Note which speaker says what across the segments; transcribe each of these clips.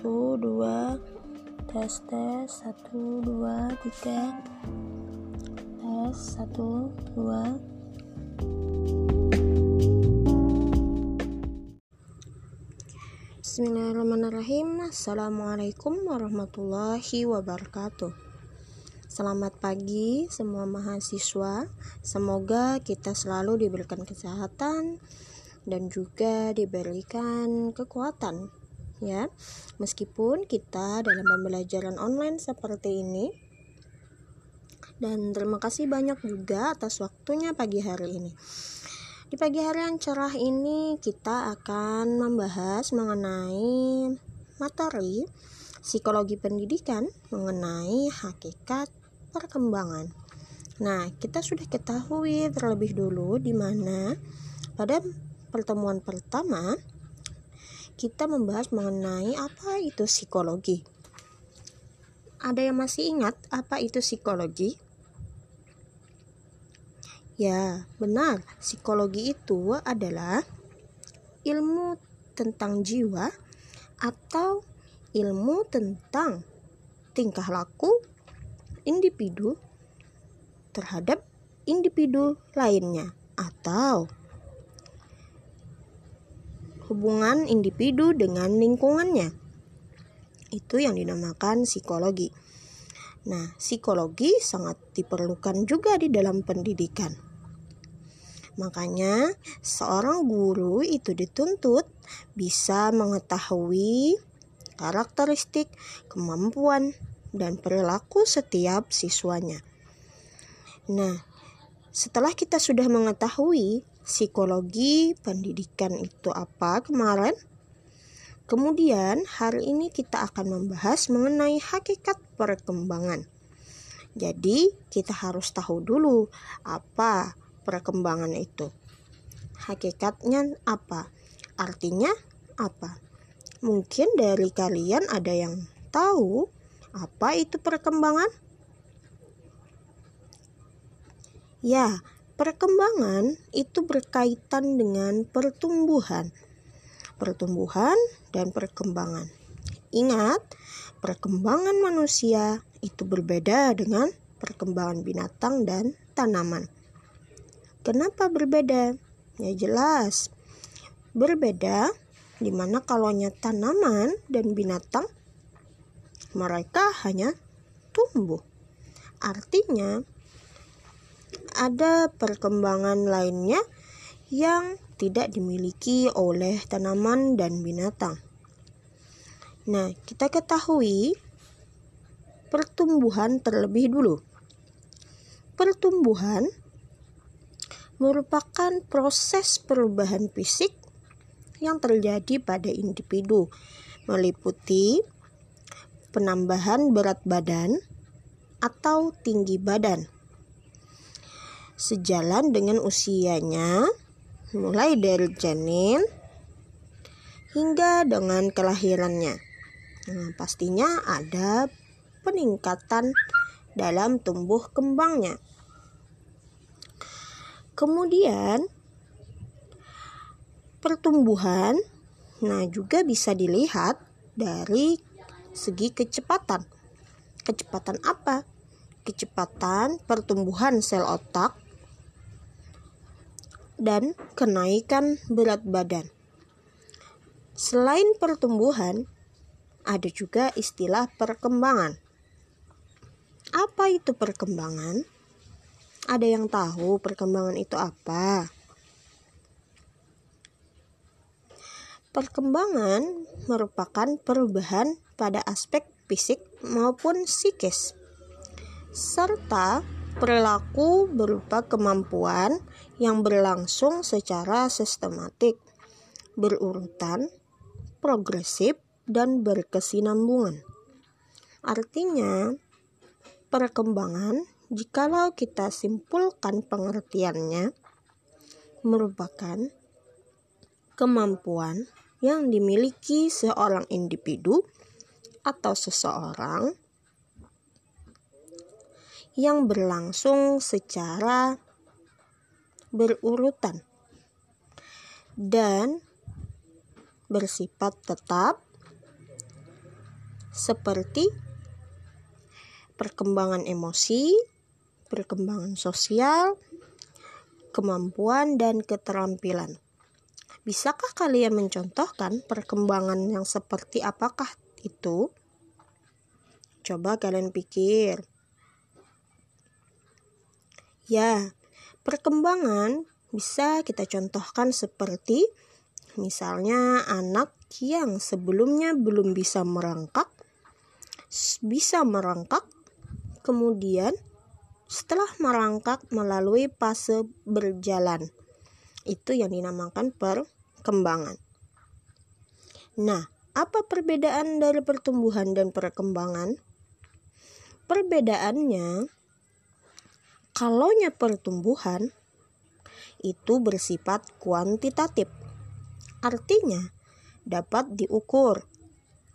Speaker 1: satu dua tes tes. Satu dua tiga tes satu dua. Bismillahirrahmanirrahim. Assalamualaikum warahmatullahi wabarakatuh. Selamat pagi semua mahasiswa. Semoga kita selalu diberikan kesehatan Dan juga diberikan kekuatan Ya, meskipun kita dalam pembelajaran online seperti ini dan terima kasih banyak juga atas waktunya pagi hari ini. Di pagi hari yang cerah ini kita akan membahas mengenai materi psikologi pendidikan mengenai hakikat perkembangan. Nah, kita sudah ketahui terlebih dulu di mana pada pertemuan pertama kita membahas mengenai apa itu psikologi. Ada yang masih ingat apa itu psikologi? Ya, benar. Psikologi itu adalah ilmu tentang jiwa atau ilmu tentang tingkah laku individu terhadap individu lainnya atau hubungan individu dengan lingkungannya. Itu yang dinamakan psikologi. Nah, psikologi sangat diperlukan juga di dalam pendidikan. Makanya, seorang guru itu dituntut bisa mengetahui karakteristik, kemampuan, dan perilaku setiap siswanya. Nah, setelah kita sudah mengetahui psikologi pendidikan itu apa kemarin, kemudian hari ini kita akan membahas mengenai hakikat perkembangan. Jadi, kita harus tahu dulu apa perkembangan itu. Hakikatnya apa? Artinya apa? Mungkin dari kalian ada yang tahu apa itu perkembangan? Ya, perkembangan itu berkaitan dengan pertumbuhan. Pertumbuhan dan perkembangan. Ingat, perkembangan manusia itu berbeda dengan perkembangan binatang dan tanaman. Kenapa berbeda? Ya jelas. Berbeda di mana kalau tanaman dan binatang mereka hanya tumbuh. Artinya ada perkembangan lainnya yang tidak dimiliki oleh tanaman dan binatang. Nah, kita ketahui pertumbuhan terlebih dulu. Pertumbuhan merupakan proses perubahan fisik yang terjadi pada individu, meliputi penambahan berat badan atau tinggi badan. Sejalan dengan usianya, mulai dari janin hingga dengan kelahirannya. Nah, pastinya ada peningkatan dalam tumbuh kembangnya. Kemudian pertumbuhan nah juga bisa dilihat dari segi kecepatan. Kecepatan apa? Kecepatan pertumbuhan sel otak dan kenaikan berat badan. Selain pertumbuhan, ada juga istilah perkembangan. Apa itu perkembangan? Ada yang tahu perkembangan itu apa? Perkembangan merupakan perubahan pada aspek fisik maupun psikis, serta perilaku berupa kemampuan yang berlangsung secara sistematik, berurutan, progresif, dan berkesinambungan. Artinya, perkembangan jikalau kita simpulkan pengertiannya, merupakan kemampuan yang dimiliki seorang individu atau seseorang yang berlangsung secara berurutan dan bersifat tetap seperti perkembangan emosi, perkembangan sosial, kemampuan, dan keterampilan. Bisakah kalian mencontohkan perkembangan yang seperti apakah itu? Coba kalian pikir. Ya, perkembangan bisa kita contohkan seperti misalnya anak yang sebelumnya belum bisa merangkak bisa merangkak kemudian setelah merangkak melalui fase berjalan. Itu yang dinamakan perkembangan. Nah apa perbedaan dari pertumbuhan dan perkembangan? Perbedaannya kalaunya pertumbuhan itu bersifat kuantitatif. Artinya, dapat diukur.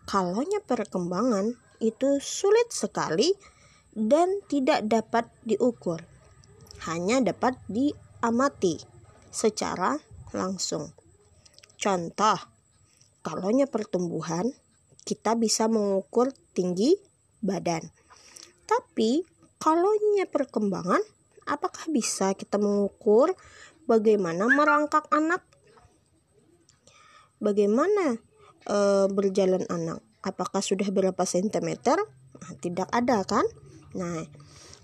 Speaker 1: Kalaunya perkembangan itu sulit sekali dan tidak dapat diukur. Hanya dapat diamati secara langsung. Contoh, kalaunya pertumbuhan, kita bisa mengukur tinggi badan. Tapi kalaunya perkembangan, apakah bisa kita mengukur bagaimana merangkak anak, bagaimana e, berjalan anak, apakah sudah berapa sentimeter? Nah, tidak ada kan? Nah,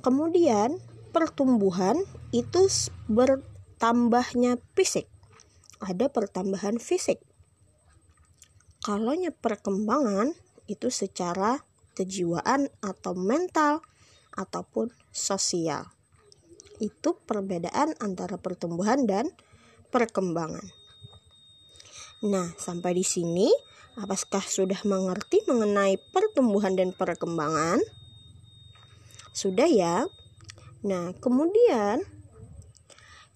Speaker 1: kemudian pertumbuhan itu bertambahnya fisik. Ada pertambahan fisik. Kalaunya perkembangan itu secara kejiwaan atau mental ataupun sosial itu perbedaan antara pertumbuhan dan perkembangan. Nah, sampai di sini, apakah sudah mengerti mengenai pertumbuhan dan perkembangan? Sudah ya? Nah, kemudian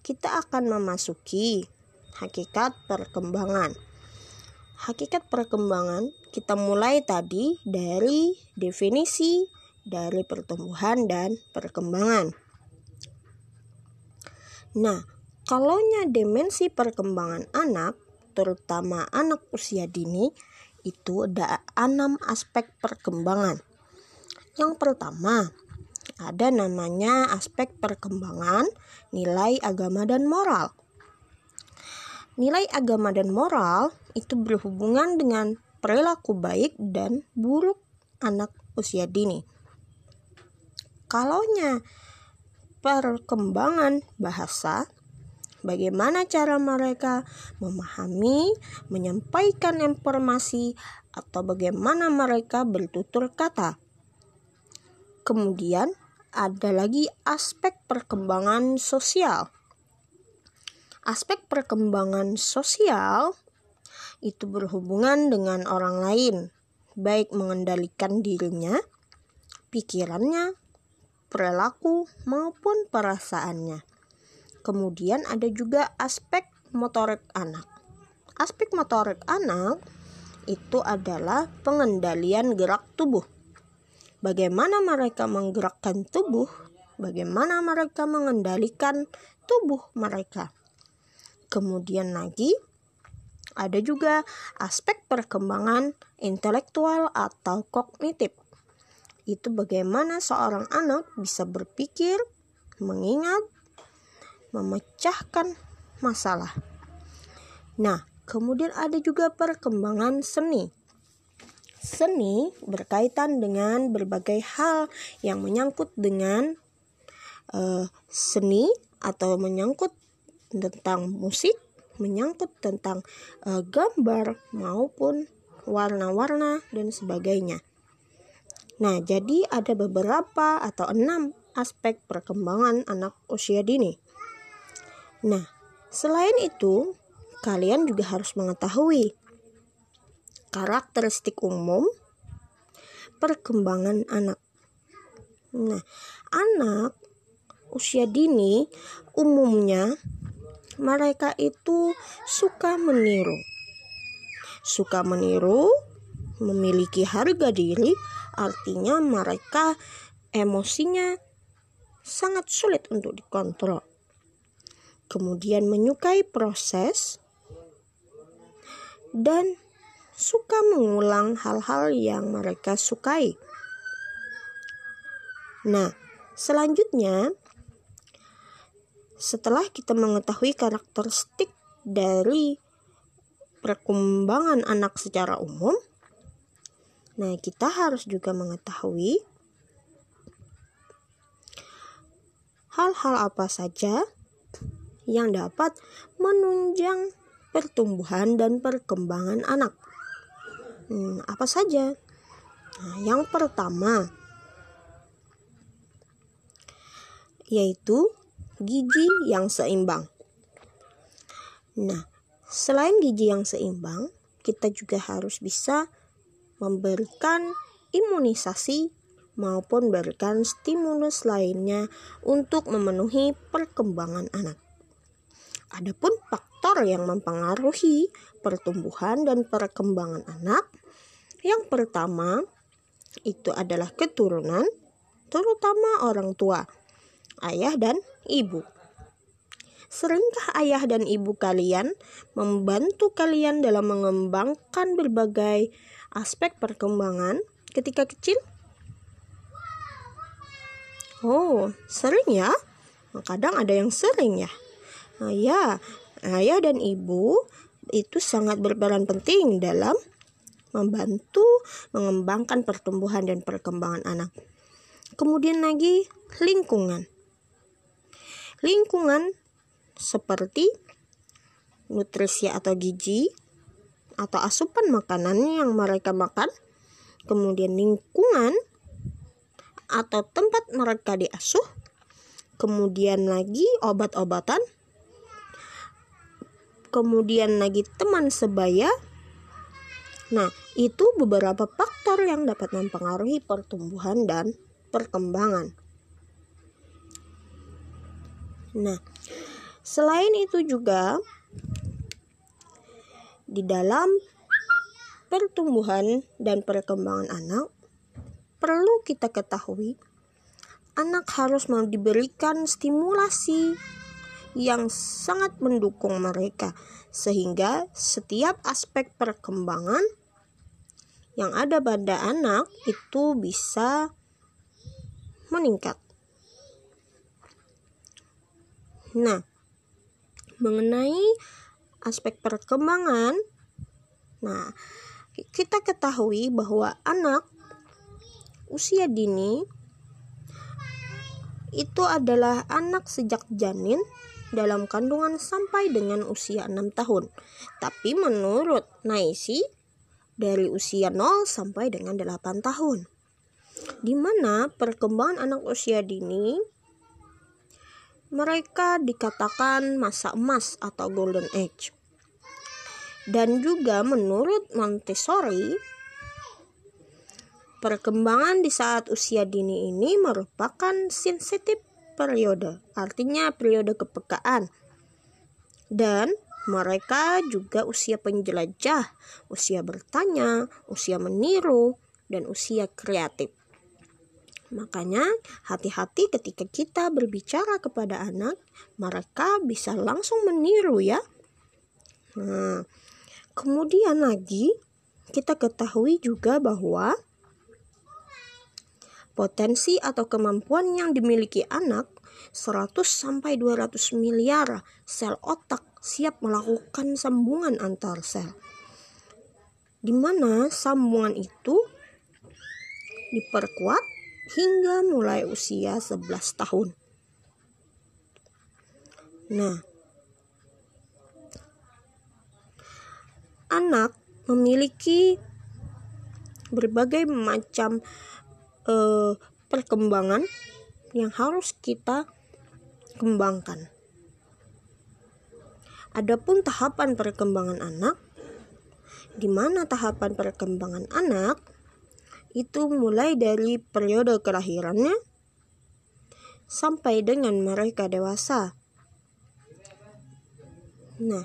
Speaker 1: kita akan memasuki hakikat perkembangan. Hakikat perkembangan kita mulai tadi dari definisi dari pertumbuhan dan perkembangan. Nah, kalaunya dimensi perkembangan anak, terutama anak usia dini, itu ada enam aspek perkembangan. Yang pertama, ada namanya aspek perkembangan nilai agama dan moral. Nilai agama dan moral itu berhubungan dengan perilaku baik dan buruk anak usia dini. Kalaunya perkembangan bahasa, bagaimana cara mereka memahami, menyampaikan informasi, atau bagaimana mereka bertutur kata. Kemudian, ada lagi aspek perkembangan sosial. Aspek perkembangan sosial itu berhubungan dengan orang lain, baik mengendalikan dirinya, pikirannya, perilaku maupun perasaannya. Kemudian ada juga aspek motorik anak. Aspek motorik anak itu adalah pengendalian gerak tubuh. Bagaimana mereka menggerakkan tubuh, bagaimana mereka mengendalikan tubuh mereka. Kemudian lagi ada juga aspek perkembangan intelektual atau kognitif itu bagaimana seorang anak bisa berpikir, mengingat, memecahkan masalah. Nah, kemudian ada juga perkembangan seni. Seni berkaitan dengan berbagai hal yang menyangkut dengan uh, seni atau menyangkut tentang musik, menyangkut tentang uh, gambar maupun warna-warna dan sebagainya. Nah, jadi ada beberapa atau enam aspek perkembangan anak usia dini. Nah, selain itu, kalian juga harus mengetahui karakteristik umum perkembangan anak. Nah, anak usia dini umumnya mereka itu suka meniru. Suka meniru, memiliki harga diri, Artinya mereka emosinya sangat sulit untuk dikontrol. Kemudian menyukai proses dan suka mengulang hal-hal yang mereka sukai. Nah, selanjutnya setelah kita mengetahui karakteristik dari perkembangan anak secara umum, nah kita harus juga mengetahui hal-hal apa saja yang dapat menunjang pertumbuhan dan perkembangan anak. Hmm, apa saja? Nah, yang pertama yaitu gizi yang seimbang. Nah, selain gizi yang seimbang, kita juga harus bisa memberikan imunisasi maupun berikan stimulus lainnya untuk memenuhi perkembangan anak. Adapun faktor yang mempengaruhi pertumbuhan dan perkembangan anak, yang pertama itu adalah keturunan, terutama orang tua, ayah dan ibu. Seringkah ayah dan ibu kalian membantu kalian dalam mengembangkan berbagai aspek perkembangan ketika kecil? Oh, sering ya? Kadang ada yang sering ya. Nah, ya, ayah dan ibu itu sangat berperan penting dalam membantu mengembangkan pertumbuhan dan perkembangan anak. Kemudian lagi lingkungan. Lingkungan seperti nutrisi atau gizi atau asupan makanan yang mereka makan, kemudian lingkungan atau tempat mereka diasuh, kemudian lagi obat-obatan kemudian lagi teman sebaya. Nah, itu beberapa faktor yang dapat mempengaruhi pertumbuhan dan perkembangan. Nah, selain itu juga di dalam pertumbuhan dan perkembangan anak perlu kita ketahui anak harus mau diberikan stimulasi yang sangat mendukung mereka, sehingga setiap aspek perkembangan yang ada pada anak itu bisa meningkat. Nah, mengenai aspek perkembangan, nah, kita ketahui bahwa anak usia dini itu adalah anak sejak janin dalam kandungan sampai dengan usia 6 tahun. Tapi menurut Naisi dari usia 0 sampai dengan 8 tahun. Di mana perkembangan anak usia dini mereka dikatakan masa emas atau golden age. Dan juga menurut Montessori perkembangan di saat usia dini ini merupakan sensitif periode, artinya periode kepekaan. Dan mereka juga usia penjelajah, usia bertanya, usia meniru, dan usia kreatif. Makanya, hati-hati ketika kita berbicara kepada anak, mereka bisa langsung meniru, ya. Nah, kemudian lagi, kita ketahui juga bahwa Potensi atau kemampuan yang dimiliki anak 100 sampai 200 miliar sel otak siap melakukan sambungan antar sel. Di mana sambungan itu diperkuat hingga mulai usia 11 tahun. Nah, anak memiliki berbagai macam uh, perkembangan yang harus kita kembangkan. Adapun tahapan perkembangan anak, di mana tahapan perkembangan anak itu mulai dari periode kelahirannya sampai dengan mereka dewasa. Nah,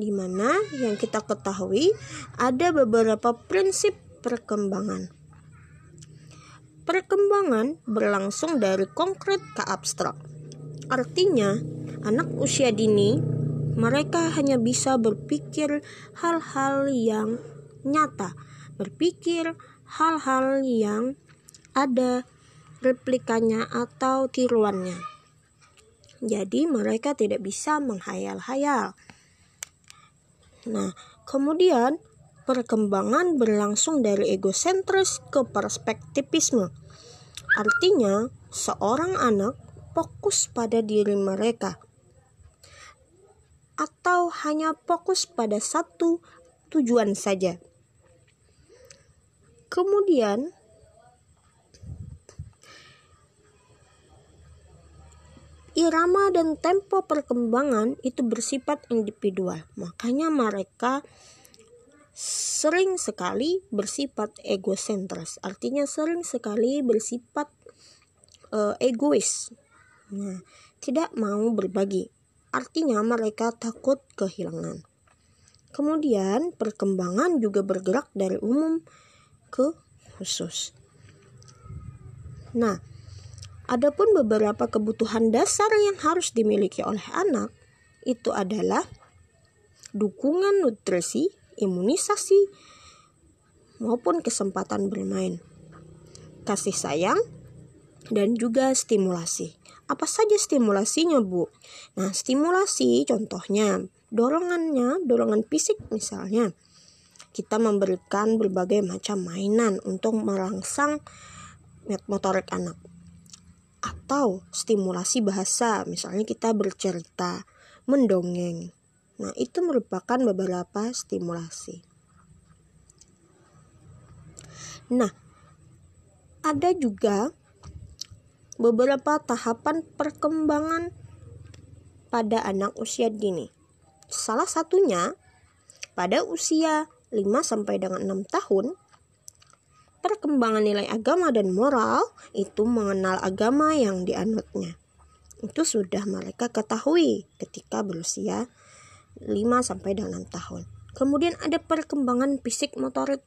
Speaker 1: di mana yang kita ketahui ada beberapa prinsip perkembangan. Perkembangan berlangsung dari konkret ke abstrak. Artinya, anak usia dini mereka hanya bisa berpikir hal-hal yang nyata, berpikir hal-hal yang ada replikanya atau tiruannya. Jadi mereka tidak bisa menghayal-hayal. Nah, kemudian perkembangan berlangsung dari egosentris ke perspektivisme. Artinya, seorang anak fokus pada diri mereka atau hanya fokus pada satu tujuan saja. Kemudian, irama dan tempo perkembangan itu bersifat individual. Makanya mereka sering sekali bersifat egosentris. Artinya sering sekali bersifat uh, egois. Nah, tidak mau berbagi. Artinya mereka takut kehilangan. Kemudian perkembangan juga bergerak dari umum ke khusus. Nah, Adapun beberapa kebutuhan dasar yang harus dimiliki oleh anak itu adalah dukungan nutrisi, imunisasi, maupun kesempatan bermain, kasih sayang, dan juga stimulasi. Apa saja stimulasinya, Bu? Nah, stimulasi contohnya dorongannya, dorongan fisik misalnya. Kita memberikan berbagai macam mainan untuk merangsang motorik anak atau stimulasi bahasa, misalnya kita bercerita, mendongeng. Nah, itu merupakan beberapa stimulasi. Nah, ada juga beberapa tahapan perkembangan pada anak usia dini. Salah satunya pada usia 5 sampai dengan 6 tahun perkembangan nilai agama dan moral itu mengenal agama yang dianutnya. Itu sudah mereka ketahui ketika berusia 5 sampai dengan 6 tahun. Kemudian ada perkembangan fisik motorik.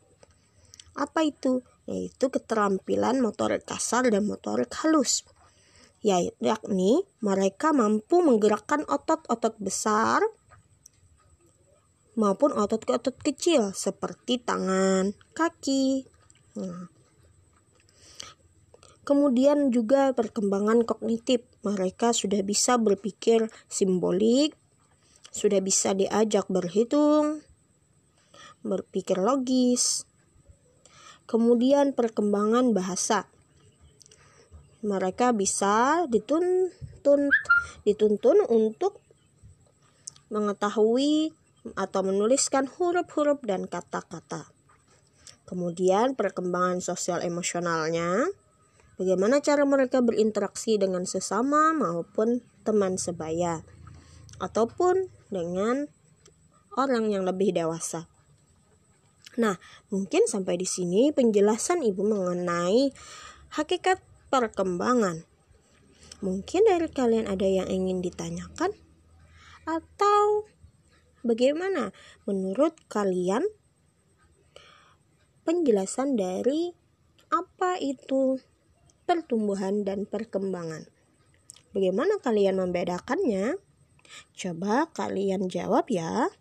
Speaker 1: Apa itu? Yaitu keterampilan motorik kasar dan motorik halus. Ya, yakni mereka mampu menggerakkan otot-otot besar maupun otot-otot kecil seperti tangan, kaki, Nah. Kemudian juga perkembangan kognitif. Mereka sudah bisa berpikir simbolik, sudah bisa diajak berhitung, berpikir logis. Kemudian perkembangan bahasa. Mereka bisa dituntun dituntun untuk mengetahui atau menuliskan huruf-huruf dan kata-kata. Kemudian perkembangan sosial emosionalnya, bagaimana cara mereka berinteraksi dengan sesama maupun teman sebaya, ataupun dengan orang yang lebih dewasa. Nah, mungkin sampai di sini penjelasan Ibu mengenai hakikat perkembangan. Mungkin dari kalian ada yang ingin ditanyakan atau bagaimana menurut kalian penjelasan dari apa itu pertumbuhan dan perkembangan. Bagaimana kalian membedakannya? Coba kalian jawab ya.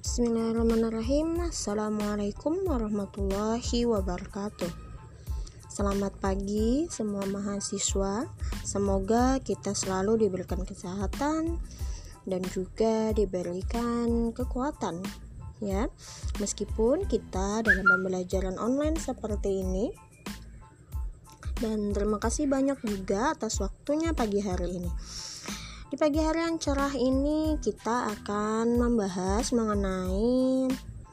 Speaker 1: Bismillahirrahmanirrahim. Assalamualaikum warahmatullahi wabarakatuh. Selamat pagi semua mahasiswa. Semoga kita selalu diberikan kesehatan dan juga diberikan kekuatan ya. Meskipun kita dalam pembelajaran online seperti ini dan terima kasih banyak juga atas waktunya pagi hari ini. Di pagi hari yang cerah ini kita akan membahas mengenai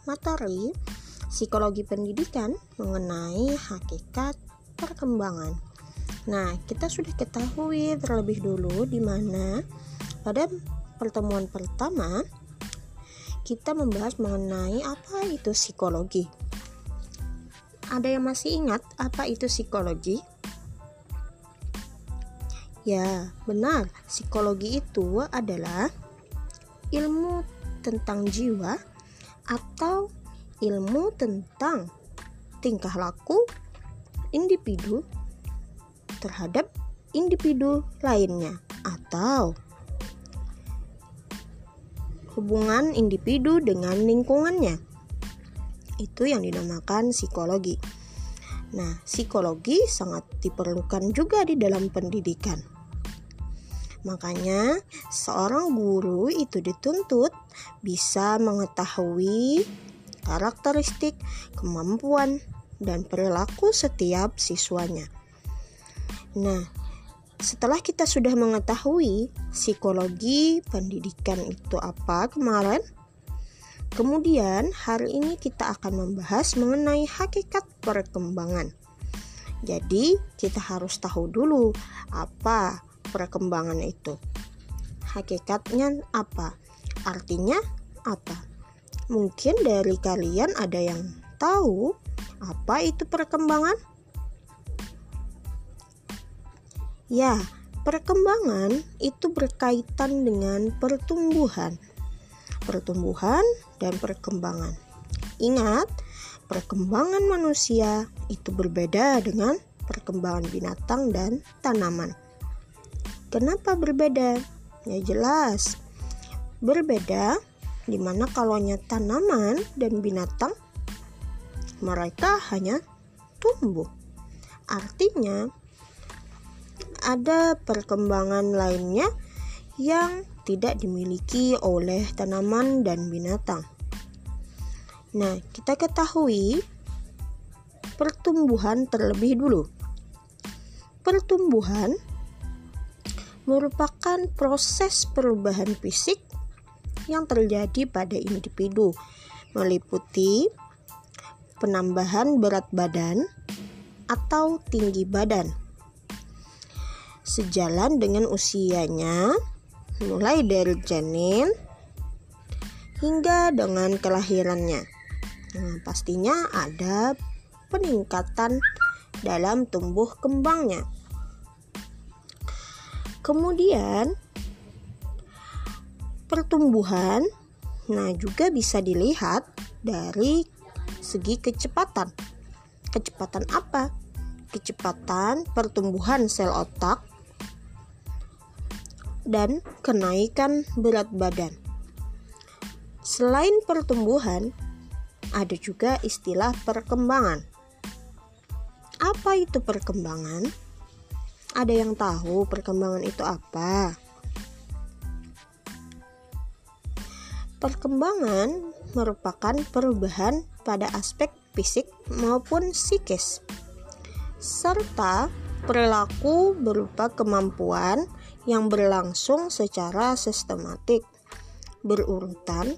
Speaker 1: materi psikologi pendidikan mengenai hakikat perkembangan. Nah, kita sudah ketahui terlebih dulu di mana pada pertemuan pertama kita membahas mengenai apa itu psikologi. Ada yang masih ingat apa itu psikologi? Ya, benar. Psikologi itu adalah ilmu tentang jiwa atau ilmu tentang tingkah laku individu terhadap individu lainnya atau hubungan individu dengan lingkungannya. Itu yang dinamakan psikologi. Nah, psikologi sangat diperlukan juga di dalam pendidikan. Makanya, seorang guru itu dituntut bisa mengetahui karakteristik, kemampuan, dan perilaku setiap siswanya. Nah, setelah kita sudah mengetahui psikologi pendidikan itu apa kemarin, kemudian hari ini kita akan membahas mengenai hakikat perkembangan. Jadi, kita harus tahu dulu apa perkembangan itu. Hakikatnya apa? Artinya apa? Mungkin dari kalian ada yang tahu apa itu perkembangan? Ya, perkembangan itu berkaitan dengan pertumbuhan. Pertumbuhan dan perkembangan. Ingat, perkembangan manusia itu berbeda dengan perkembangan binatang dan tanaman. Kenapa berbeda? Ya jelas. Berbeda di mana kalau tanaman dan binatang mereka hanya tumbuh. Artinya ada perkembangan lainnya yang tidak dimiliki oleh tanaman dan binatang. Nah, kita ketahui pertumbuhan terlebih dulu. Pertumbuhan merupakan proses perubahan fisik yang terjadi pada individu, meliputi penambahan berat badan atau tinggi badan sejalan dengan usianya, mulai dari janin hingga dengan kelahirannya. Nah, pastinya ada peningkatan dalam tumbuh kembangnya. Kemudian pertumbuhan nah juga bisa dilihat dari segi kecepatan. Kecepatan apa? Kecepatan pertumbuhan sel otak dan kenaikan berat badan. Selain pertumbuhan, ada juga istilah perkembangan. Apa itu perkembangan? Ada yang tahu perkembangan itu apa? Perkembangan merupakan perubahan pada aspek fisik maupun psikis, serta perilaku berupa kemampuan yang berlangsung secara sistematik, berurutan,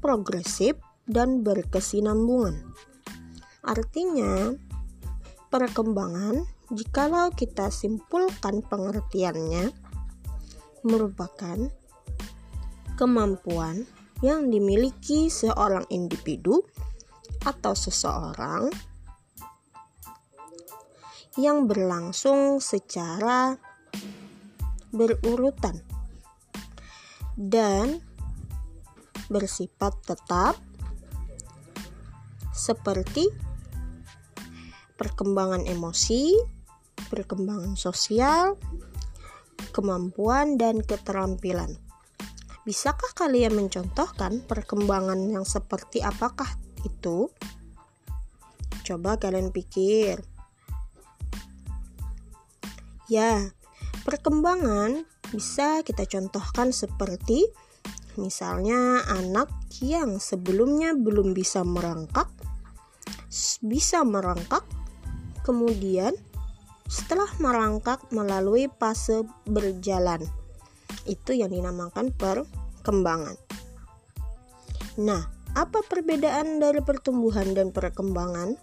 Speaker 1: progresif, dan berkesinambungan. Artinya, perkembangan, jikalau kita simpulkan pengertiannya, merupakan kemampuan yang dimiliki seorang individu atau seseorang yang berlangsung secara berurutan dan bersifat tetap seperti perkembangan emosi, perkembangan sosial, kemampuan, dan keterampilan. Bisakah kalian mencontohkan perkembangan yang seperti apakah itu? Coba kalian pikir. Ya, Perkembangan bisa kita contohkan seperti misalnya anak yang sebelumnya belum bisa merangkak bisa merangkak kemudian setelah merangkak melalui fase berjalan itu yang dinamakan perkembangan nah apa perbedaan dari pertumbuhan dan perkembangan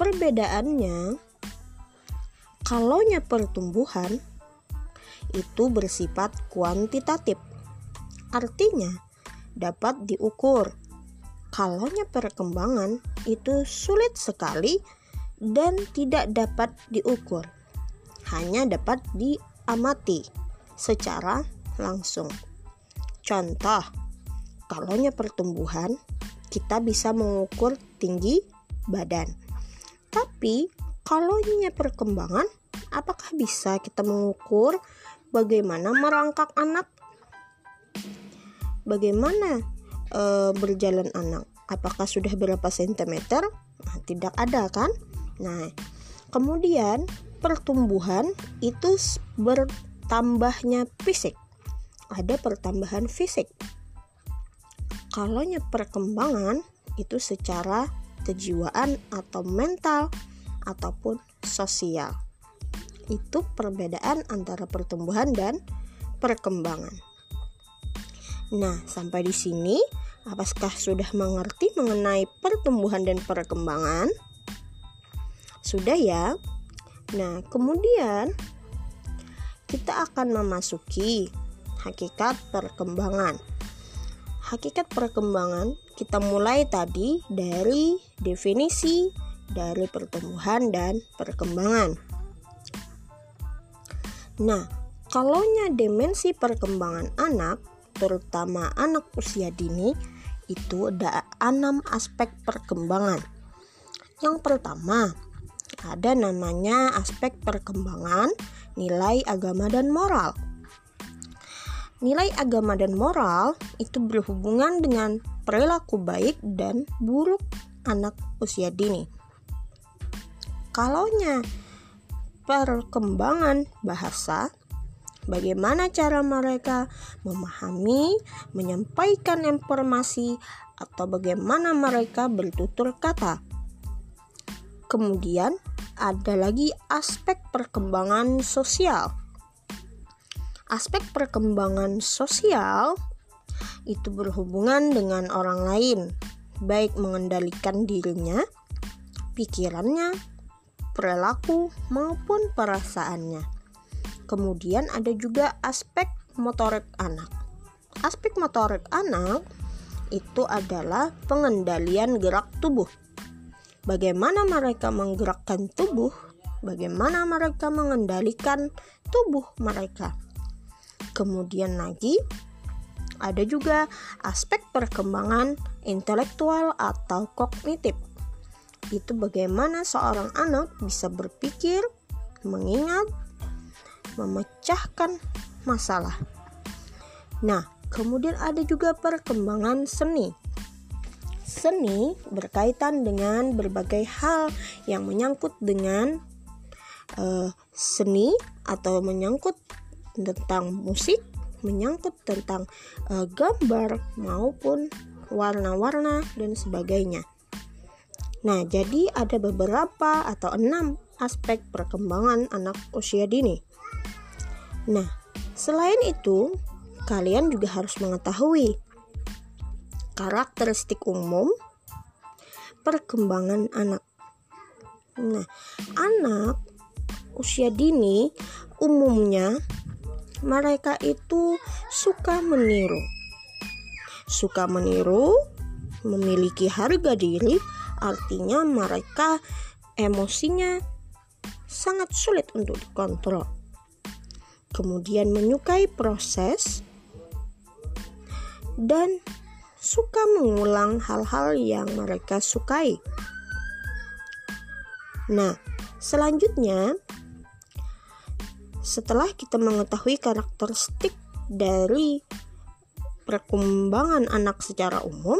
Speaker 1: perbedaannya Kalaunya pertumbuhan itu bersifat kuantitatif. Artinya dapat diukur. Kalaunya perkembangan itu sulit sekali dan tidak dapat diukur. Hanya dapat diamati secara langsung. Contoh, kalaunya pertumbuhan kita bisa mengukur tinggi badan. Tapi kalaunya perkembangan apakah bisa kita mengukur bagaimana merangkak anak? Bagaimana e, berjalan anak? Apakah sudah berapa sentimeter? Nah, tidak ada kan? Nah, kemudian pertumbuhan itu bertambahnya fisik. Ada pertambahan fisik. Kalau perkembangan itu secara kejiwaan atau mental ataupun sosial. Itu perbedaan antara pertumbuhan dan perkembangan. Nah, sampai di sini apakah sudah mengerti mengenai pertumbuhan dan perkembangan? Sudah ya? Nah, kemudian kita akan memasuki hakikat perkembangan. Hakikat perkembangan kita mulai tadi dari definisi dari pertumbuhan dan perkembangan. Nah, kalaunya dimensi perkembangan anak, terutama anak usia dini, itu ada enam aspek perkembangan. Yang pertama, ada namanya aspek perkembangan nilai agama dan moral. Nilai agama dan moral itu berhubungan dengan perilaku baik dan buruk anak usia dini. Kalaunya perkembangan bahasa, bagaimana cara mereka memahami, menyampaikan informasi, atau bagaimana mereka bertutur kata. Kemudian ada lagi aspek perkembangan sosial aspek perkembangan sosial itu berhubungan dengan orang lain, baik mengendalikan dirinya, pikirannya, perilaku, maupun perasaannya. Kemudian ada juga aspek motorik anak. Aspek motorik anak itu adalah pengendalian gerak tubuh. Bagaimana mereka menggerakkan tubuh, bagaimana mereka mengendalikan tubuh mereka. Kemudian lagi ada juga aspek perkembangan intelektual atau kognitif. Itu bagaimana seorang anak bisa berpikir, mengingat, memecahkan masalah. Nah, kemudian ada juga perkembangan seni. Seni berkaitan dengan berbagai hal yang menyangkut dengan uh, seni atau menyangkut tentang musik, menyangkut tentang uh, gambar maupun warna-warna dan sebagainya. Nah, jadi ada beberapa atau enam aspek perkembangan anak usia dini. Nah, selain itu, kalian juga harus mengetahui karakteristik umum perkembangan anak. Nah, anak usia dini umumnya mereka itu suka meniru. Suka meniru, memiliki harga diri, artinya mereka emosinya sangat sulit untuk dikontrol. Kemudian menyukai proses dan suka mengulang hal-hal yang mereka sukai. Nah, selanjutnya setelah kita mengetahui karakteristik dari perkembangan anak secara umum,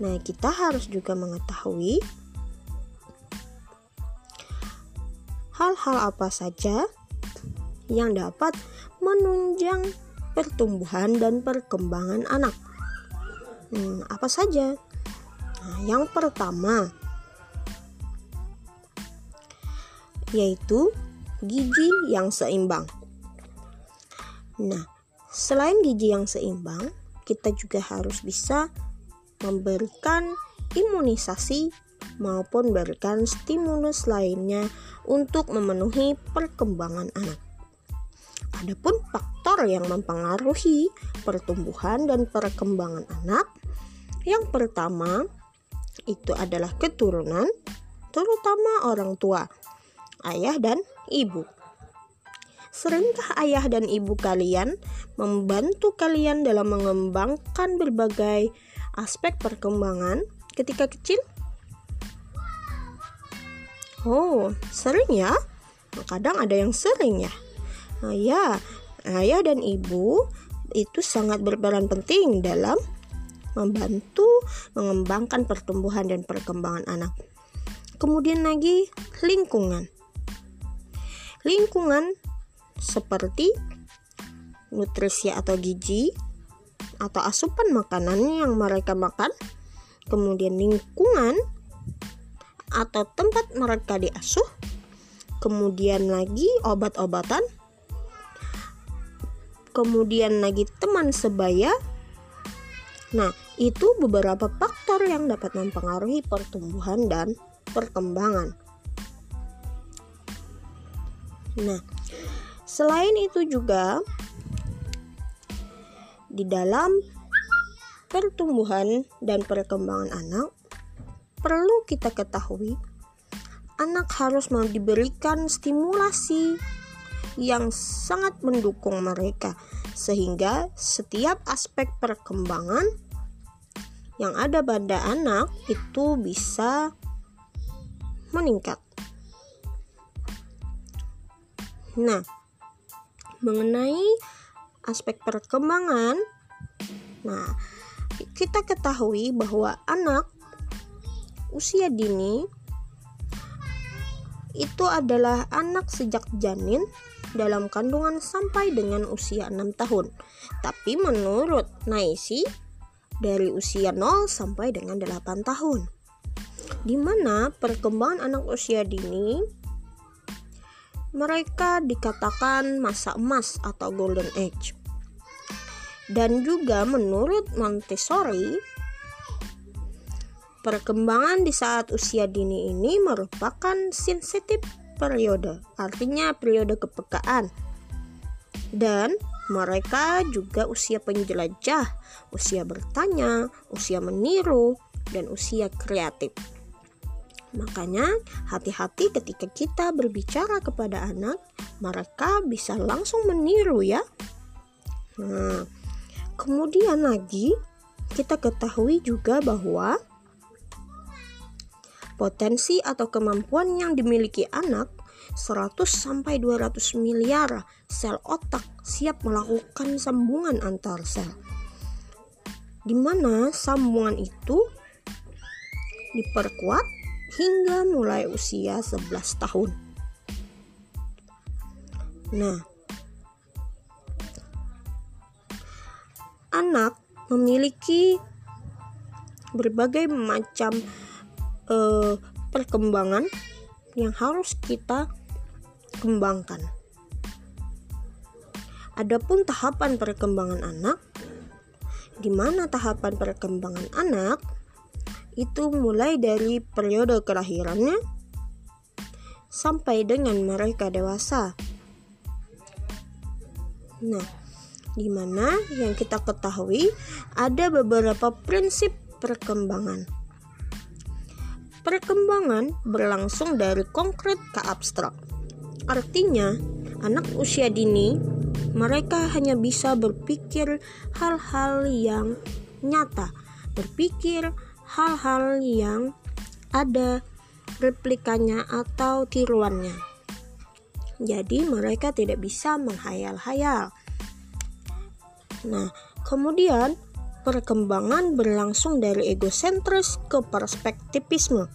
Speaker 1: nah kita harus juga mengetahui hal-hal apa saja yang dapat menunjang pertumbuhan dan perkembangan anak. Hmm, apa saja? Nah, yang pertama yaitu gizi yang seimbang. Nah, selain gizi yang seimbang, kita juga harus bisa memberikan imunisasi maupun berikan stimulus lainnya untuk memenuhi perkembangan anak. Adapun faktor yang mempengaruhi pertumbuhan dan perkembangan anak, yang pertama itu adalah keturunan, terutama orang tua, ayah dan ibu. Seringkah ayah dan ibu kalian membantu kalian dalam mengembangkan berbagai aspek perkembangan ketika kecil? Oh, sering ya? Kadang ada yang sering ya. Ya, ayah dan ibu itu sangat berperan penting dalam membantu mengembangkan pertumbuhan dan perkembangan anak. Kemudian lagi lingkungan. Lingkungan seperti nutrisi atau gizi atau asupan makanan yang mereka makan, kemudian lingkungan atau tempat mereka diasuh, kemudian lagi obat-obatan, kemudian lagi teman sebaya. Nah, itu beberapa faktor yang dapat mempengaruhi pertumbuhan dan perkembangan. Nah, selain itu juga di dalam pertumbuhan dan perkembangan anak perlu kita ketahui anak harus mau diberikan stimulasi yang sangat mendukung mereka sehingga setiap aspek perkembangan yang ada pada anak itu bisa meningkat. Nah, mengenai aspek perkembangan, nah, kita ketahui bahwa anak usia dini itu adalah anak sejak janin dalam kandungan sampai dengan usia 6 tahun. Tapi menurut Naisi dari usia 0 sampai dengan 8 tahun di mana perkembangan anak usia dini mereka dikatakan masa emas atau golden age. Dan juga menurut Montessori, perkembangan di saat usia dini ini merupakan sensitif periode, artinya periode kepekaan. Dan mereka juga usia penjelajah, usia bertanya, usia meniru, dan usia kreatif. Makanya, hati-hati ketika kita berbicara kepada anak, mereka bisa langsung meniru ya. Nah, kemudian lagi kita ketahui juga bahwa potensi atau kemampuan yang dimiliki anak 100 sampai 200 miliar sel otak siap melakukan sambungan antar sel. Di mana sambungan itu diperkuat hingga mulai usia 11 tahun. Nah, anak memiliki berbagai macam uh, perkembangan yang harus kita kembangkan. Adapun tahapan perkembangan anak, di mana tahapan perkembangan anak itu mulai dari periode kelahirannya sampai dengan mereka dewasa. Nah, di mana yang kita ketahui ada beberapa prinsip perkembangan. Perkembangan berlangsung dari konkret ke abstrak. Artinya, anak usia dini mereka hanya bisa berpikir hal-hal yang nyata, berpikir hal-hal yang ada replikanya atau tiruannya. Jadi mereka tidak bisa menghayal-hayal. Nah, kemudian perkembangan berlangsung dari egosentris ke perspektivisme.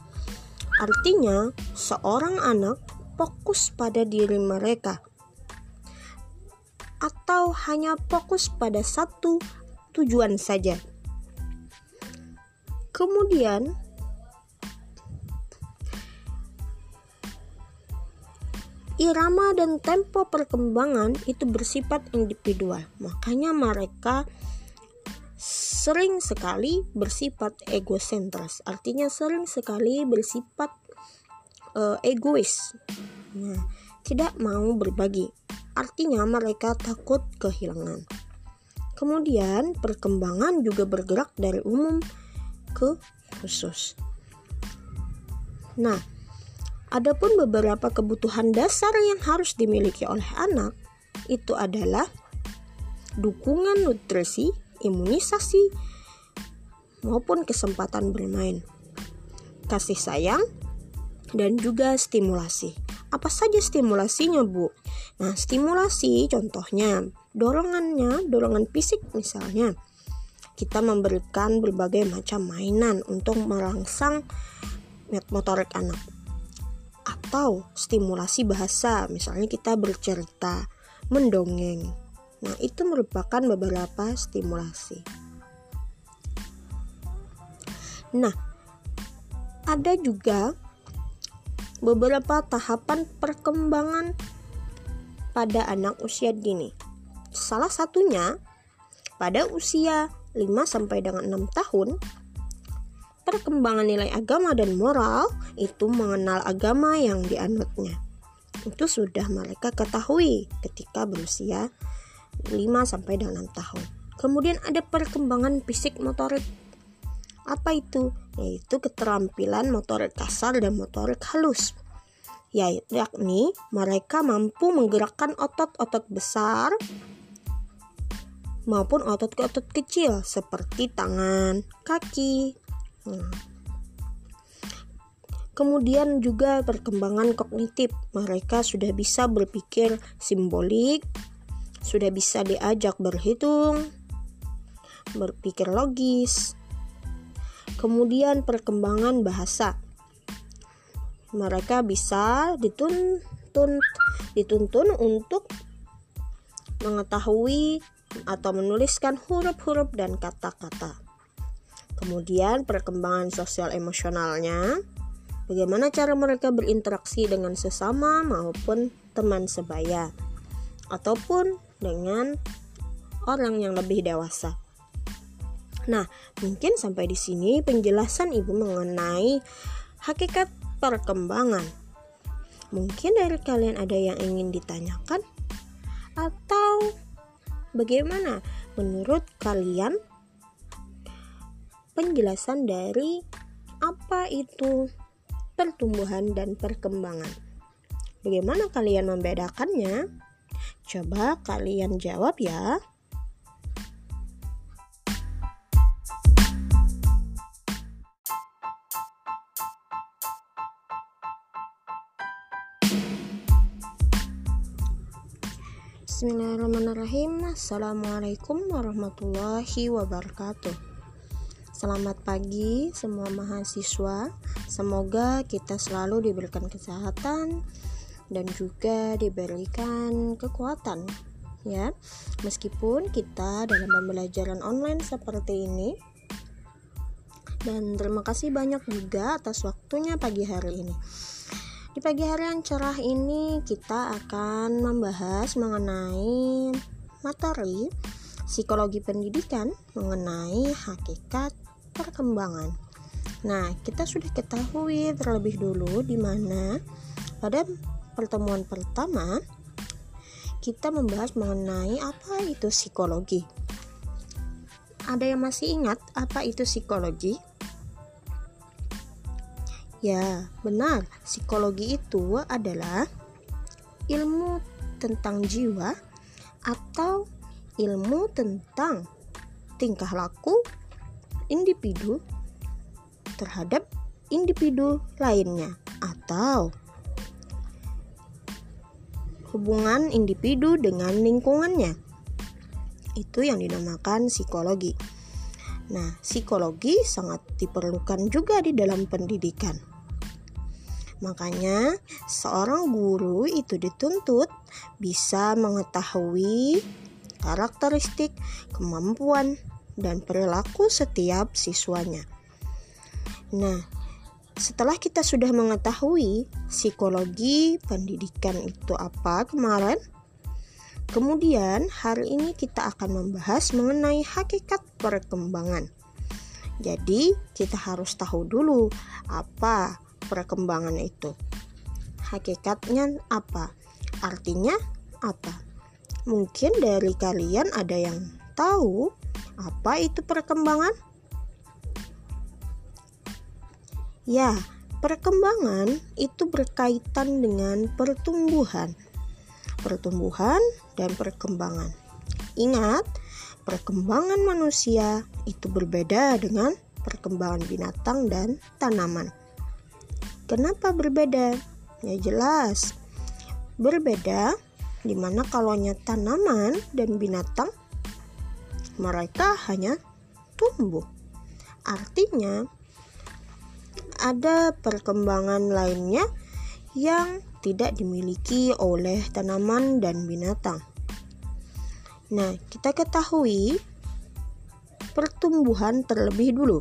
Speaker 1: Artinya, seorang anak fokus pada diri mereka atau hanya fokus pada satu tujuan saja. Kemudian irama dan tempo perkembangan itu bersifat individual. Makanya mereka sering sekali bersifat egosentris. Artinya sering sekali bersifat uh, egois. Nah, tidak mau berbagi. Artinya mereka takut kehilangan. Kemudian perkembangan juga bergerak dari umum ke khusus. Nah, adapun beberapa kebutuhan dasar yang harus dimiliki oleh anak itu adalah dukungan nutrisi, imunisasi, maupun kesempatan bermain, kasih sayang, dan juga stimulasi. Apa saja stimulasinya, Bu? Nah, stimulasi contohnya dorongannya, dorongan fisik misalnya. Kita memberikan berbagai macam mainan untuk merangsang motorik anak. Atau stimulasi bahasa, misalnya kita bercerita, mendongeng. Nah, itu merupakan beberapa stimulasi. Nah, ada juga beberapa tahapan perkembangan pada anak usia dini. Salah satunya pada usia 5 sampai dengan 6 tahun perkembangan nilai agama dan moral itu mengenal agama yang dianutnya. Itu sudah mereka ketahui ketika berusia 5 sampai dengan 6 tahun. Kemudian ada perkembangan fisik motorik. Apa itu? yaitu keterampilan motorik kasar dan motorik halus ya, yakni mereka mampu menggerakkan otot-otot besar maupun otot-otot kecil seperti tangan, kaki. Nah. Kemudian juga perkembangan kognitif. Mereka sudah bisa berpikir simbolik, sudah bisa diajak berhitung, berpikir logis, Kemudian perkembangan bahasa. Mereka bisa dituntun dituntun untuk mengetahui atau menuliskan huruf-huruf dan kata-kata. Kemudian perkembangan sosial emosionalnya, bagaimana cara mereka berinteraksi dengan sesama maupun teman sebaya ataupun dengan orang yang lebih dewasa. Nah, mungkin sampai di sini penjelasan Ibu mengenai hakikat perkembangan. Mungkin dari kalian ada yang ingin ditanyakan atau bagaimana menurut kalian penjelasan dari apa itu pertumbuhan dan perkembangan. Bagaimana kalian membedakannya? Coba kalian jawab ya. Bismillahirrahmanirrahim. Assalamualaikum warahmatullahi wabarakatuh. Selamat pagi semua mahasiswa. Semoga kita selalu diberikan kesehatan Dan juga diberikan kekuatan Ya, meskipun kita dalam pembelajaran online seperti ini. Dan terima kasih banyak juga atas waktunya pagi hari ini. Di pagi hari yang cerah ini kita akan membahas mengenai materi psikologi pendidikan mengenai hakikat perkembangan. Nah, kita sudah ketahui terlebih dulu di mana pada pertemuan pertama kita membahas mengenai apa itu psikologi. Ada yang masih ingat apa itu psikologi? Ya, benar. Psikologi itu adalah ilmu tentang jiwa atau ilmu tentang tingkah laku individu terhadap individu lainnya atau hubungan individu dengan lingkungannya. Itu yang dinamakan psikologi. Nah, psikologi sangat diperlukan juga di dalam pendidikan. Makanya, seorang guru itu dituntut bisa mengetahui karakteristik, kemampuan, dan perilaku setiap siswanya. Nah, setelah kita sudah mengetahui psikologi pendidikan itu apa kemarin, kemudian hari ini kita akan membahas mengenai hakikat perkembangan. Jadi, kita harus tahu dulu apa perkembangan itu. Hakikatnya apa? Artinya apa? Mungkin dari kalian ada yang tahu apa itu perkembangan? Ya, perkembangan itu berkaitan dengan pertumbuhan. Pertumbuhan dan perkembangan. Ingat, perkembangan manusia itu berbeda dengan perkembangan binatang dan tanaman. Kenapa berbeda? Ya jelas, berbeda di mana kalaunya tanaman dan binatang mereka hanya tumbuh. Artinya ada perkembangan lainnya yang tidak dimiliki oleh tanaman dan binatang. Nah, kita ketahui pertumbuhan terlebih dulu.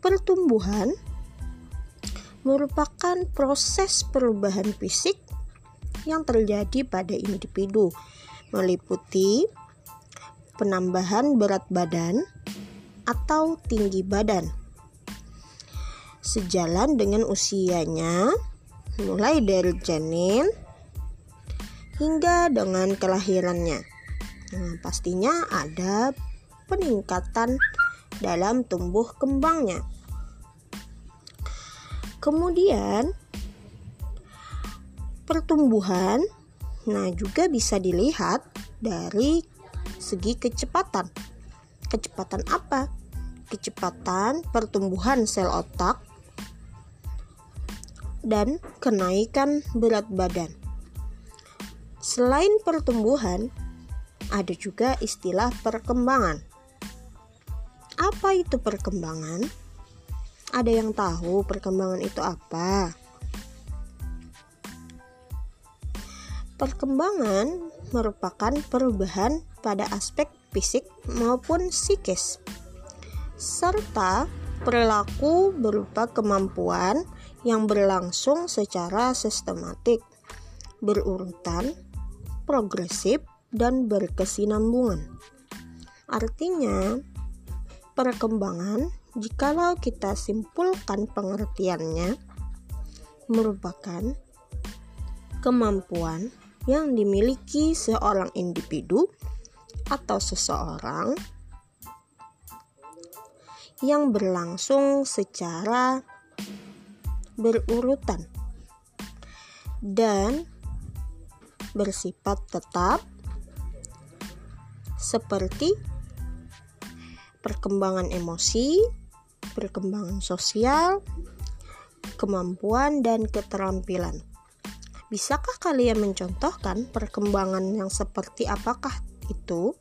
Speaker 1: Pertumbuhan merupakan proses perubahan fisik yang terjadi pada individu, meliputi penambahan berat badan atau tinggi badan. Sejalan dengan usianya, mulai dari janin hingga dengan kelahirannya. Nah, pastinya ada peningkatan dalam tumbuh kembangnya. Kemudian pertumbuhan nah juga bisa dilihat dari segi kecepatan. Kecepatan apa? Kecepatan pertumbuhan sel otak dan kenaikan berat badan. Selain pertumbuhan, ada juga istilah perkembangan. Apa itu perkembangan? Ada yang tahu perkembangan itu apa? Perkembangan merupakan perubahan pada aspek fisik maupun psikis, serta perilaku berupa kemampuan yang berlangsung secara sistematik, berurutan, progresif, dan berkesinambungan. Artinya, perkembangan jikalau kita simpulkan pengertiannya, merupakan kemampuan yang dimiliki seorang individu atau seseorang yang berlangsung secara berurutan dan bersifat tetap seperti perkembangan emosi, perkembangan sosial, kemampuan, dan keterampilan. Bisakah kalian mencontohkan perkembangan yang seperti apakah itu?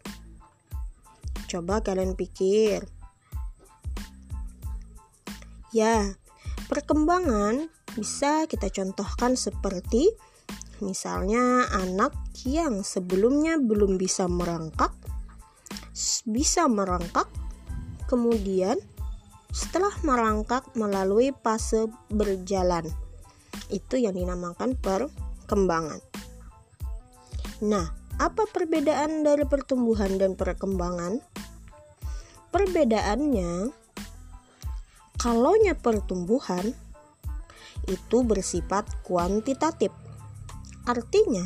Speaker 1: Coba kalian pikir. Ya, perkembangan bisa kita contohkan seperti misalnya anak yang sebelumnya belum bisa merangkak bisa merangkak kemudian setelah merangkak melalui fase berjalan. Itu yang dinamakan perkembangan. Nah, apa perbedaan dari pertumbuhan dan perkembangan? Perbedaannya, kalaunya pertumbuhan itu bersifat kuantitatif. Artinya,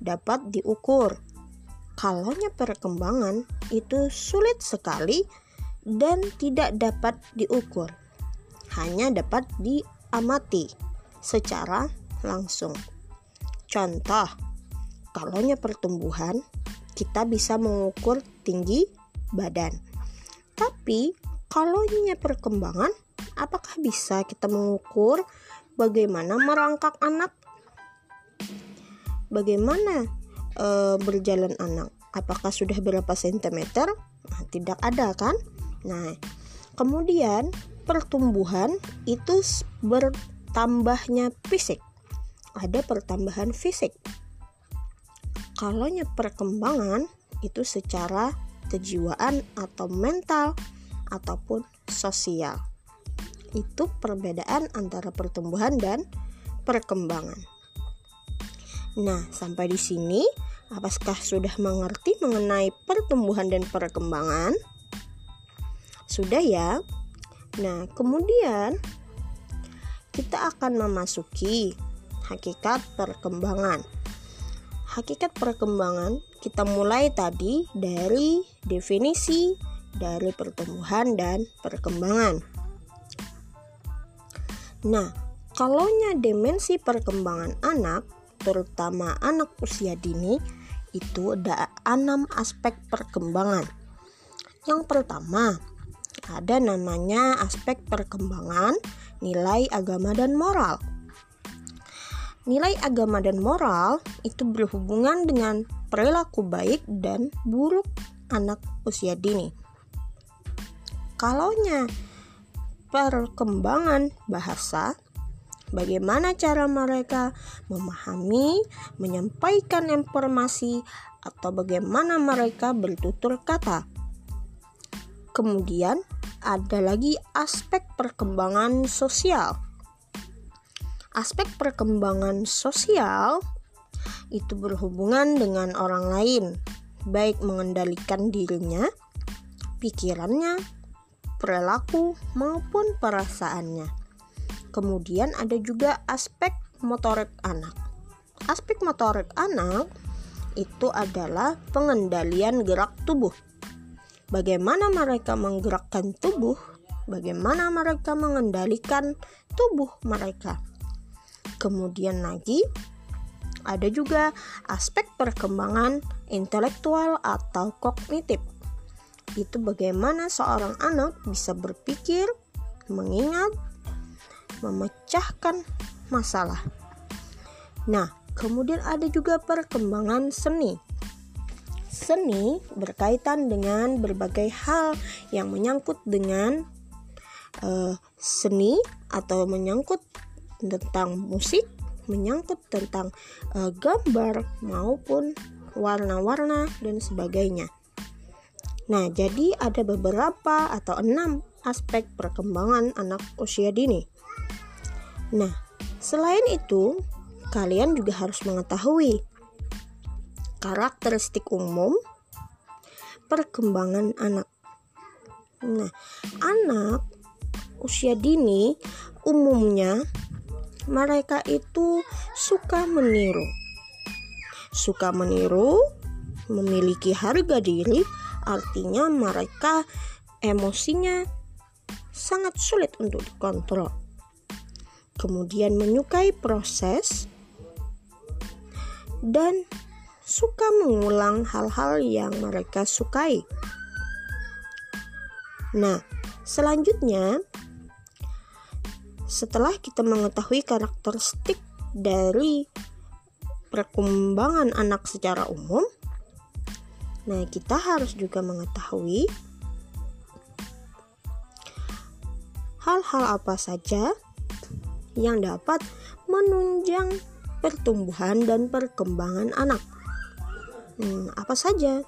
Speaker 1: dapat diukur. Kalaunya perkembangan itu sulit sekali dan tidak dapat diukur, hanya dapat diamati secara langsung. Contoh, kalaunya pertumbuhan, kita bisa mengukur tinggi badan. Tapi kalaunya perkembangan, apakah bisa kita mengukur bagaimana merangkak anak? Bagaimana e, berjalan anak? Apakah sudah berapa sentimeter? Nah, tidak ada kan? Nah, kemudian pertumbuhan itu bertambahnya fisik. Ada pertambahan fisik. Kalau perkembangan itu secara kejiwaan atau mental ataupun sosial. Itu perbedaan antara pertumbuhan dan perkembangan. Nah, sampai di sini apakah sudah mengerti mengenai pertumbuhan dan perkembangan? Sudah ya? Nah, kemudian kita akan memasuki hakikat perkembangan. Hakikat perkembangan kita mulai tadi dari definisi dari pertumbuhan dan perkembangan. Nah, kalaunya dimensi perkembangan anak, terutama anak usia dini, itu ada enam aspek perkembangan. Yang pertama, ada namanya aspek perkembangan nilai agama dan moral. nilai agama dan moral itu berhubungan dengan perilaku baik dan buruk anak usia dini. Kalaunya perkembangan bahasa, bagaimana cara mereka memahami, menyampaikan informasi, atau bagaimana mereka bertutur kata. Kemudian, ada lagi aspek perkembangan sosial. Aspek perkembangan sosial itu berhubungan dengan orang lain, baik mengendalikan dirinya, pikirannya, perilaku, maupun perasaannya. Kemudian ada juga aspek motorik anak. Aspek motorik anak itu adalah pengendalian gerak tubuh bagaimana mereka menggerakkan tubuh, bagaimana mereka mengendalikan tubuh mereka. Kemudian lagi ada juga aspek perkembangan intelektual atau kognitif. Itu bagaimana seorang anak bisa berpikir, mengingat, memecahkan masalah. Nah, kemudian ada juga perkembangan seni Seni berkaitan dengan berbagai hal yang menyangkut dengan uh, seni atau menyangkut tentang musik, menyangkut tentang uh, gambar maupun warna-warna dan sebagainya. Nah, jadi ada beberapa atau enam aspek perkembangan anak usia dini. Nah, selain itu, kalian juga harus mengetahui karakteristik umum perkembangan anak. Nah, anak usia dini umumnya mereka itu suka meniru. Suka meniru, memiliki harga diri, artinya mereka emosinya sangat sulit untuk dikontrol. Kemudian menyukai proses dan suka mengulang hal-hal yang mereka sukai. Nah, selanjutnya, setelah kita mengetahui karakteristik dari perkembangan anak secara umum, nah kita harus juga mengetahui hal-hal apa saja yang dapat menunjang pertumbuhan dan perkembangan anak. Hmm, apa saja?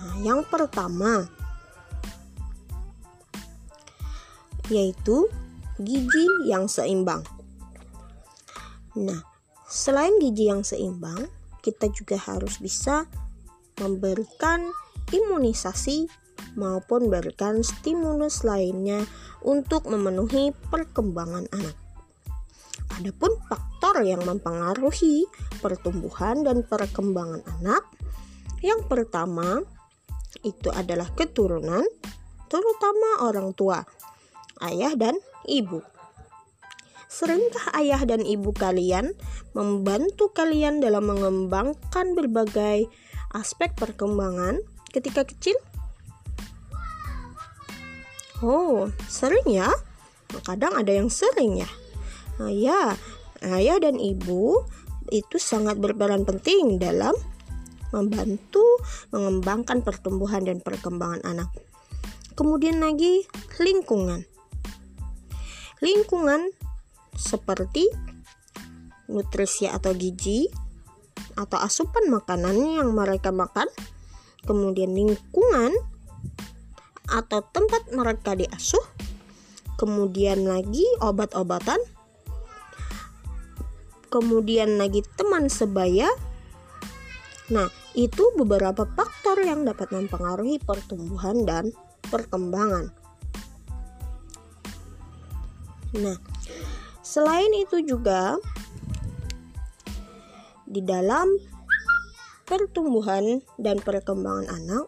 Speaker 1: Nah, yang pertama yaitu gizi yang seimbang. Nah, selain gizi yang seimbang, kita juga harus bisa memberikan imunisasi maupun berikan stimulus lainnya untuk memenuhi perkembangan anak. Adapun faktor yang mempengaruhi pertumbuhan dan perkembangan anak yang pertama itu adalah keturunan, terutama orang tua, ayah dan ibu. Seringkah ayah dan ibu kalian membantu kalian dalam mengembangkan berbagai aspek perkembangan ketika kecil? Oh, sering ya? Kadang ada yang sering ya. Ya, ayah dan ibu itu sangat berperan penting dalam membantu mengembangkan pertumbuhan dan perkembangan anak. Kemudian lagi lingkungan. Lingkungan seperti nutrisi atau gizi atau asupan makanan yang mereka makan, kemudian lingkungan atau tempat mereka diasuh, kemudian lagi obat-obatan, kemudian lagi teman sebaya. Nah, itu beberapa faktor yang dapat mempengaruhi pertumbuhan dan perkembangan. Nah, selain itu juga di dalam pertumbuhan dan perkembangan anak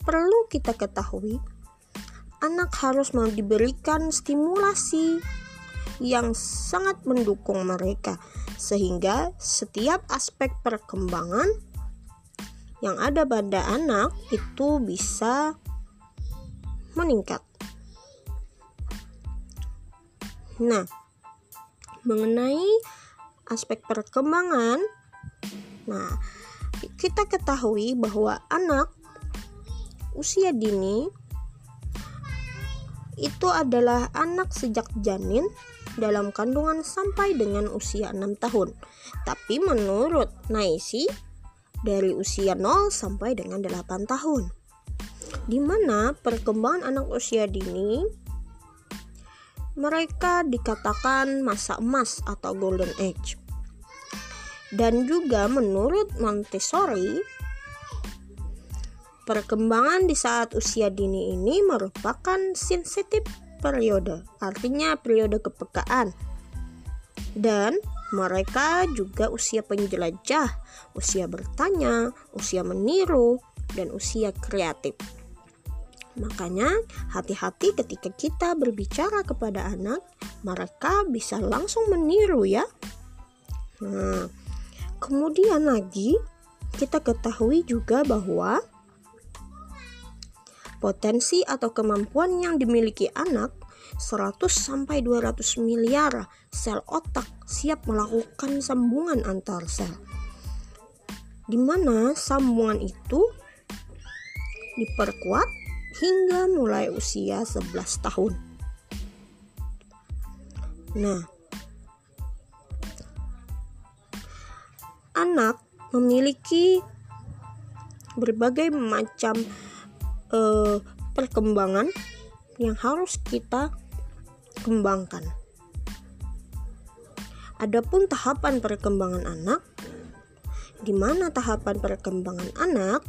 Speaker 1: perlu kita ketahui anak harus mau diberikan stimulasi yang sangat mendukung mereka sehingga setiap aspek perkembangan yang ada pada anak itu bisa meningkat. Nah, mengenai aspek perkembangan, nah kita ketahui bahwa anak usia dini itu adalah anak sejak janin dalam kandungan sampai dengan usia 6 tahun. Tapi menurut Naisi dari usia 0 sampai dengan 8 tahun. Di mana perkembangan anak usia dini mereka dikatakan masa emas atau golden age. Dan juga menurut Montessori, perkembangan di saat usia dini ini merupakan sensitif periode, artinya periode kepekaan. Dan mereka juga usia penjelajah, usia bertanya, usia meniru, dan usia kreatif. Makanya, hati-hati ketika kita berbicara kepada anak, mereka bisa langsung meniru, ya. Nah, kemudian lagi, kita ketahui juga bahwa potensi atau kemampuan yang dimiliki anak 100 sampai 200 miliar sel otak siap melakukan sambungan antar sel. Di mana sambungan itu diperkuat hingga mulai usia 11 tahun. Nah, anak memiliki berbagai macam uh, perkembangan yang harus kita kembangkan. Adapun tahapan perkembangan anak, di mana tahapan perkembangan anak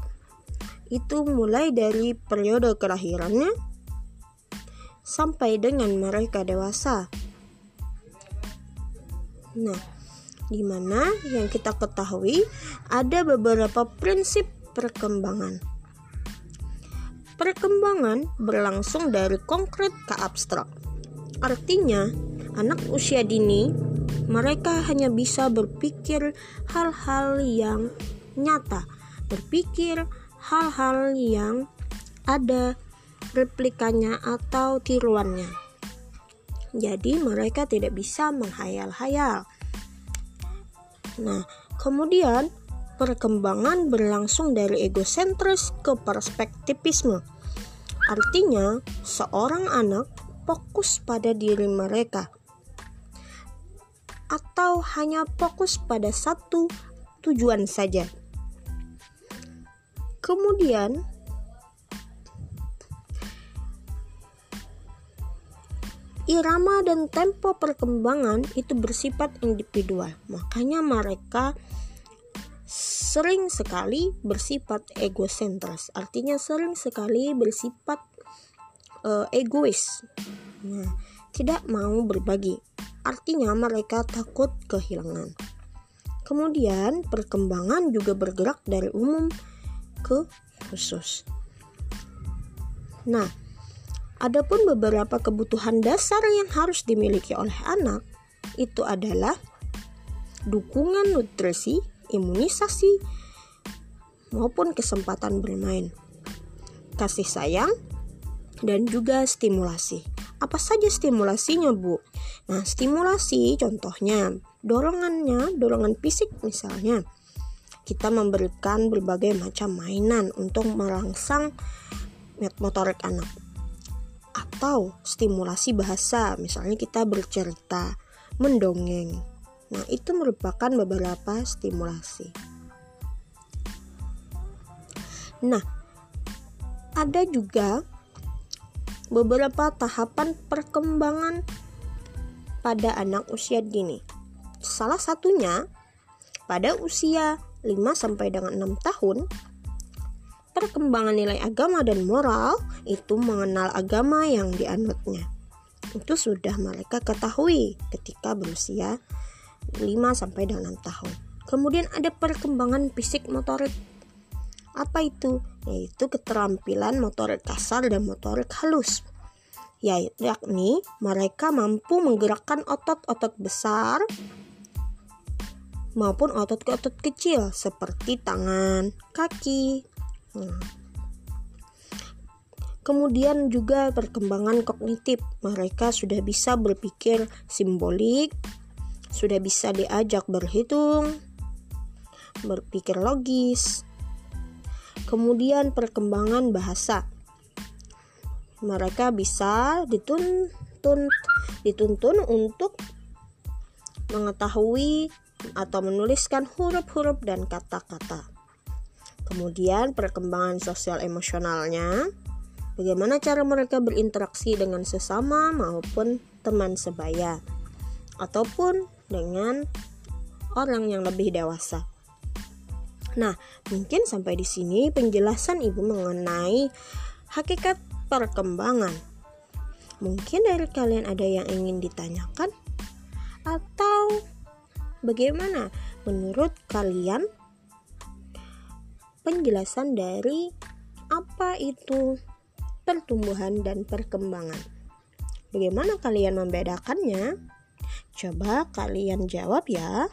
Speaker 1: itu mulai dari periode kelahirannya sampai dengan mereka dewasa. Nah, di mana yang kita ketahui ada beberapa prinsip perkembangan. Perkembangan berlangsung dari konkret ke abstrak. Artinya, anak usia dini mereka hanya bisa berpikir hal-hal yang nyata, berpikir hal-hal yang ada replikanya atau tiruannya. Jadi mereka tidak bisa menghayal-hayal. Nah, kemudian perkembangan berlangsung dari egosentris ke perspektivisme. Artinya, seorang anak fokus pada diri mereka atau hanya fokus pada satu tujuan saja. Kemudian irama dan tempo perkembangan itu bersifat individual. Makanya mereka sering sekali bersifat egosentris. Artinya sering sekali bersifat uh, egois. Nah, tidak mau berbagi. Artinya mereka takut kehilangan. Kemudian perkembangan juga bergerak dari umum ke khusus. Nah, adapun beberapa kebutuhan dasar yang harus dimiliki oleh anak itu adalah dukungan nutrisi, imunisasi, maupun kesempatan bermain, kasih sayang, dan juga stimulasi. Apa saja stimulasinya, Bu? Nah, stimulasi contohnya dorongannya, dorongan fisik misalnya kita memberikan berbagai macam mainan untuk merangsang motorik anak atau stimulasi bahasa misalnya kita bercerita mendongeng nah itu merupakan beberapa stimulasi nah ada juga beberapa tahapan perkembangan pada anak usia dini salah satunya pada usia 5 sampai dengan 6 tahun, perkembangan nilai agama dan moral itu mengenal agama yang dianutnya. Itu sudah mereka ketahui ketika berusia 5 sampai dengan 6 tahun. Kemudian ada perkembangan fisik motorik. Apa itu? Yaitu keterampilan motorik kasar dan motorik halus. Ya, yakni mereka mampu menggerakkan otot-otot besar, maupun otot-otot kecil seperti tangan, kaki. Hmm. Kemudian juga perkembangan kognitif. Mereka sudah bisa berpikir simbolik, sudah bisa diajak berhitung, berpikir logis. Kemudian perkembangan bahasa. Mereka bisa dituntun dituntun untuk mengetahui atau menuliskan huruf-huruf dan kata-kata. Kemudian perkembangan sosial emosionalnya, bagaimana cara mereka berinteraksi dengan sesama maupun teman sebaya ataupun dengan orang yang lebih dewasa. Nah, mungkin sampai di sini penjelasan Ibu mengenai hakikat perkembangan. Mungkin dari kalian ada yang ingin ditanyakan atau bagaimana menurut kalian penjelasan dari apa itu pertumbuhan dan perkembangan? Bagaimana kalian membedakannya? Coba kalian jawab ya.